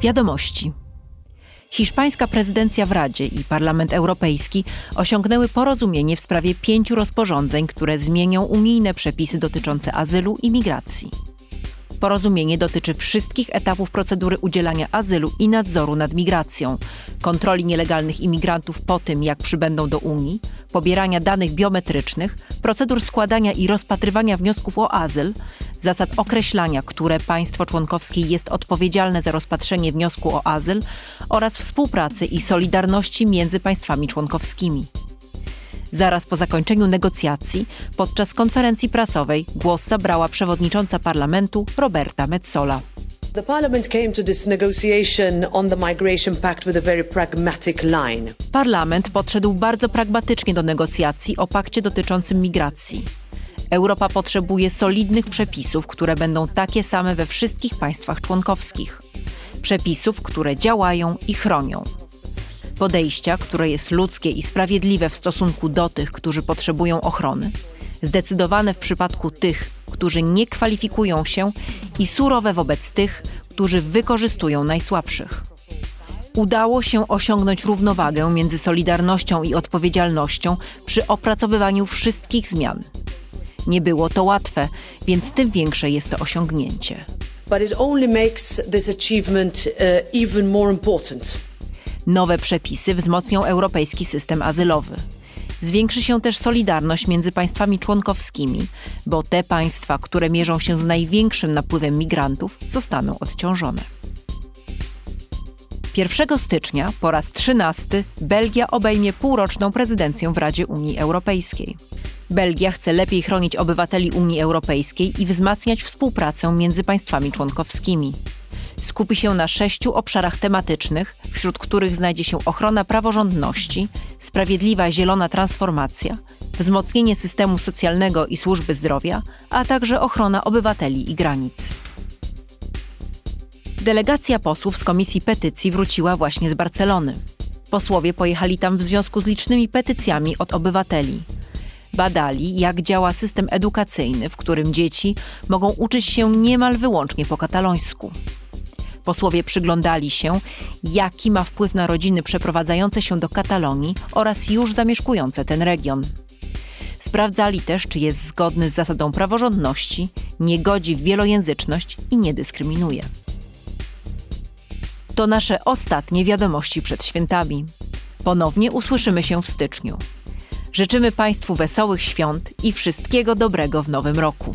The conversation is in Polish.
Wiadomości. Hiszpańska prezydencja w Radzie i Parlament Europejski osiągnęły porozumienie w sprawie pięciu rozporządzeń, które zmienią unijne przepisy dotyczące azylu i migracji. Porozumienie dotyczy wszystkich etapów procedury udzielania azylu i nadzoru nad migracją, kontroli nielegalnych imigrantów po tym, jak przybędą do Unii, pobierania danych biometrycznych, procedur składania i rozpatrywania wniosków o azyl, zasad określania, które państwo członkowskie jest odpowiedzialne za rozpatrzenie wniosku o azyl oraz współpracy i solidarności między państwami członkowskimi. Zaraz po zakończeniu negocjacji, podczas konferencji prasowej, głos zabrała przewodnicząca parlamentu Roberta Metsola. The Parliament came to this negotiation on the Migration Pact with a very pragmatic line. Parlament podszedł bardzo pragmatycznie do negocjacji o pakcie dotyczącym migracji. Europa potrzebuje solidnych przepisów, które będą takie same we wszystkich państwach członkowskich. Przepisów, które działają i chronią. Podejścia, które jest ludzkie i sprawiedliwe w stosunku do tych, którzy potrzebują ochrony. Zdecydowane w przypadku tych, którzy nie kwalifikują się i surowe wobec tych, którzy wykorzystują najsłabszych. Udało się osiągnąć równowagę między solidarnością i odpowiedzialnością przy opracowywaniu wszystkich zmian. Nie było to łatwe, więc tym większe jest to osiągnięcie. But it only makes this achievement uh, even more important. Nowe przepisy wzmocnią europejski system azylowy. Zwiększy się też solidarność między państwami członkowskimi, bo te państwa, które mierzą się z największym napływem migrantów, zostaną odciążone. 1 stycznia po raz 13 Belgia obejmie półroczną prezydencję w Radzie Unii Europejskiej. Belgia chce lepiej chronić obywateli Unii Europejskiej i wzmacniać współpracę między państwami członkowskimi. Skupi się na sześciu obszarach tematycznych, wśród których znajdzie się ochrona praworządności, sprawiedliwa zielona transformacja, wzmocnienie systemu socjalnego i służby zdrowia, a także ochrona obywateli i granic. Delegacja posłów z Komisji Petycji wróciła właśnie z Barcelony. Posłowie pojechali tam w związku z licznymi petycjami od obywateli. Badali, jak działa system edukacyjny, w którym dzieci mogą uczyć się niemal wyłącznie po katalońsku. Posłowie przyglądali się, jaki ma wpływ na rodziny przeprowadzające się do Katalonii oraz już zamieszkujące ten region. Sprawdzali też, czy jest zgodny z zasadą praworządności, nie godzi w wielojęzyczność i nie dyskryminuje. To nasze ostatnie wiadomości przed świętami. Ponownie usłyszymy się w styczniu. Życzymy Państwu wesołych świąt i wszystkiego dobrego w nowym roku.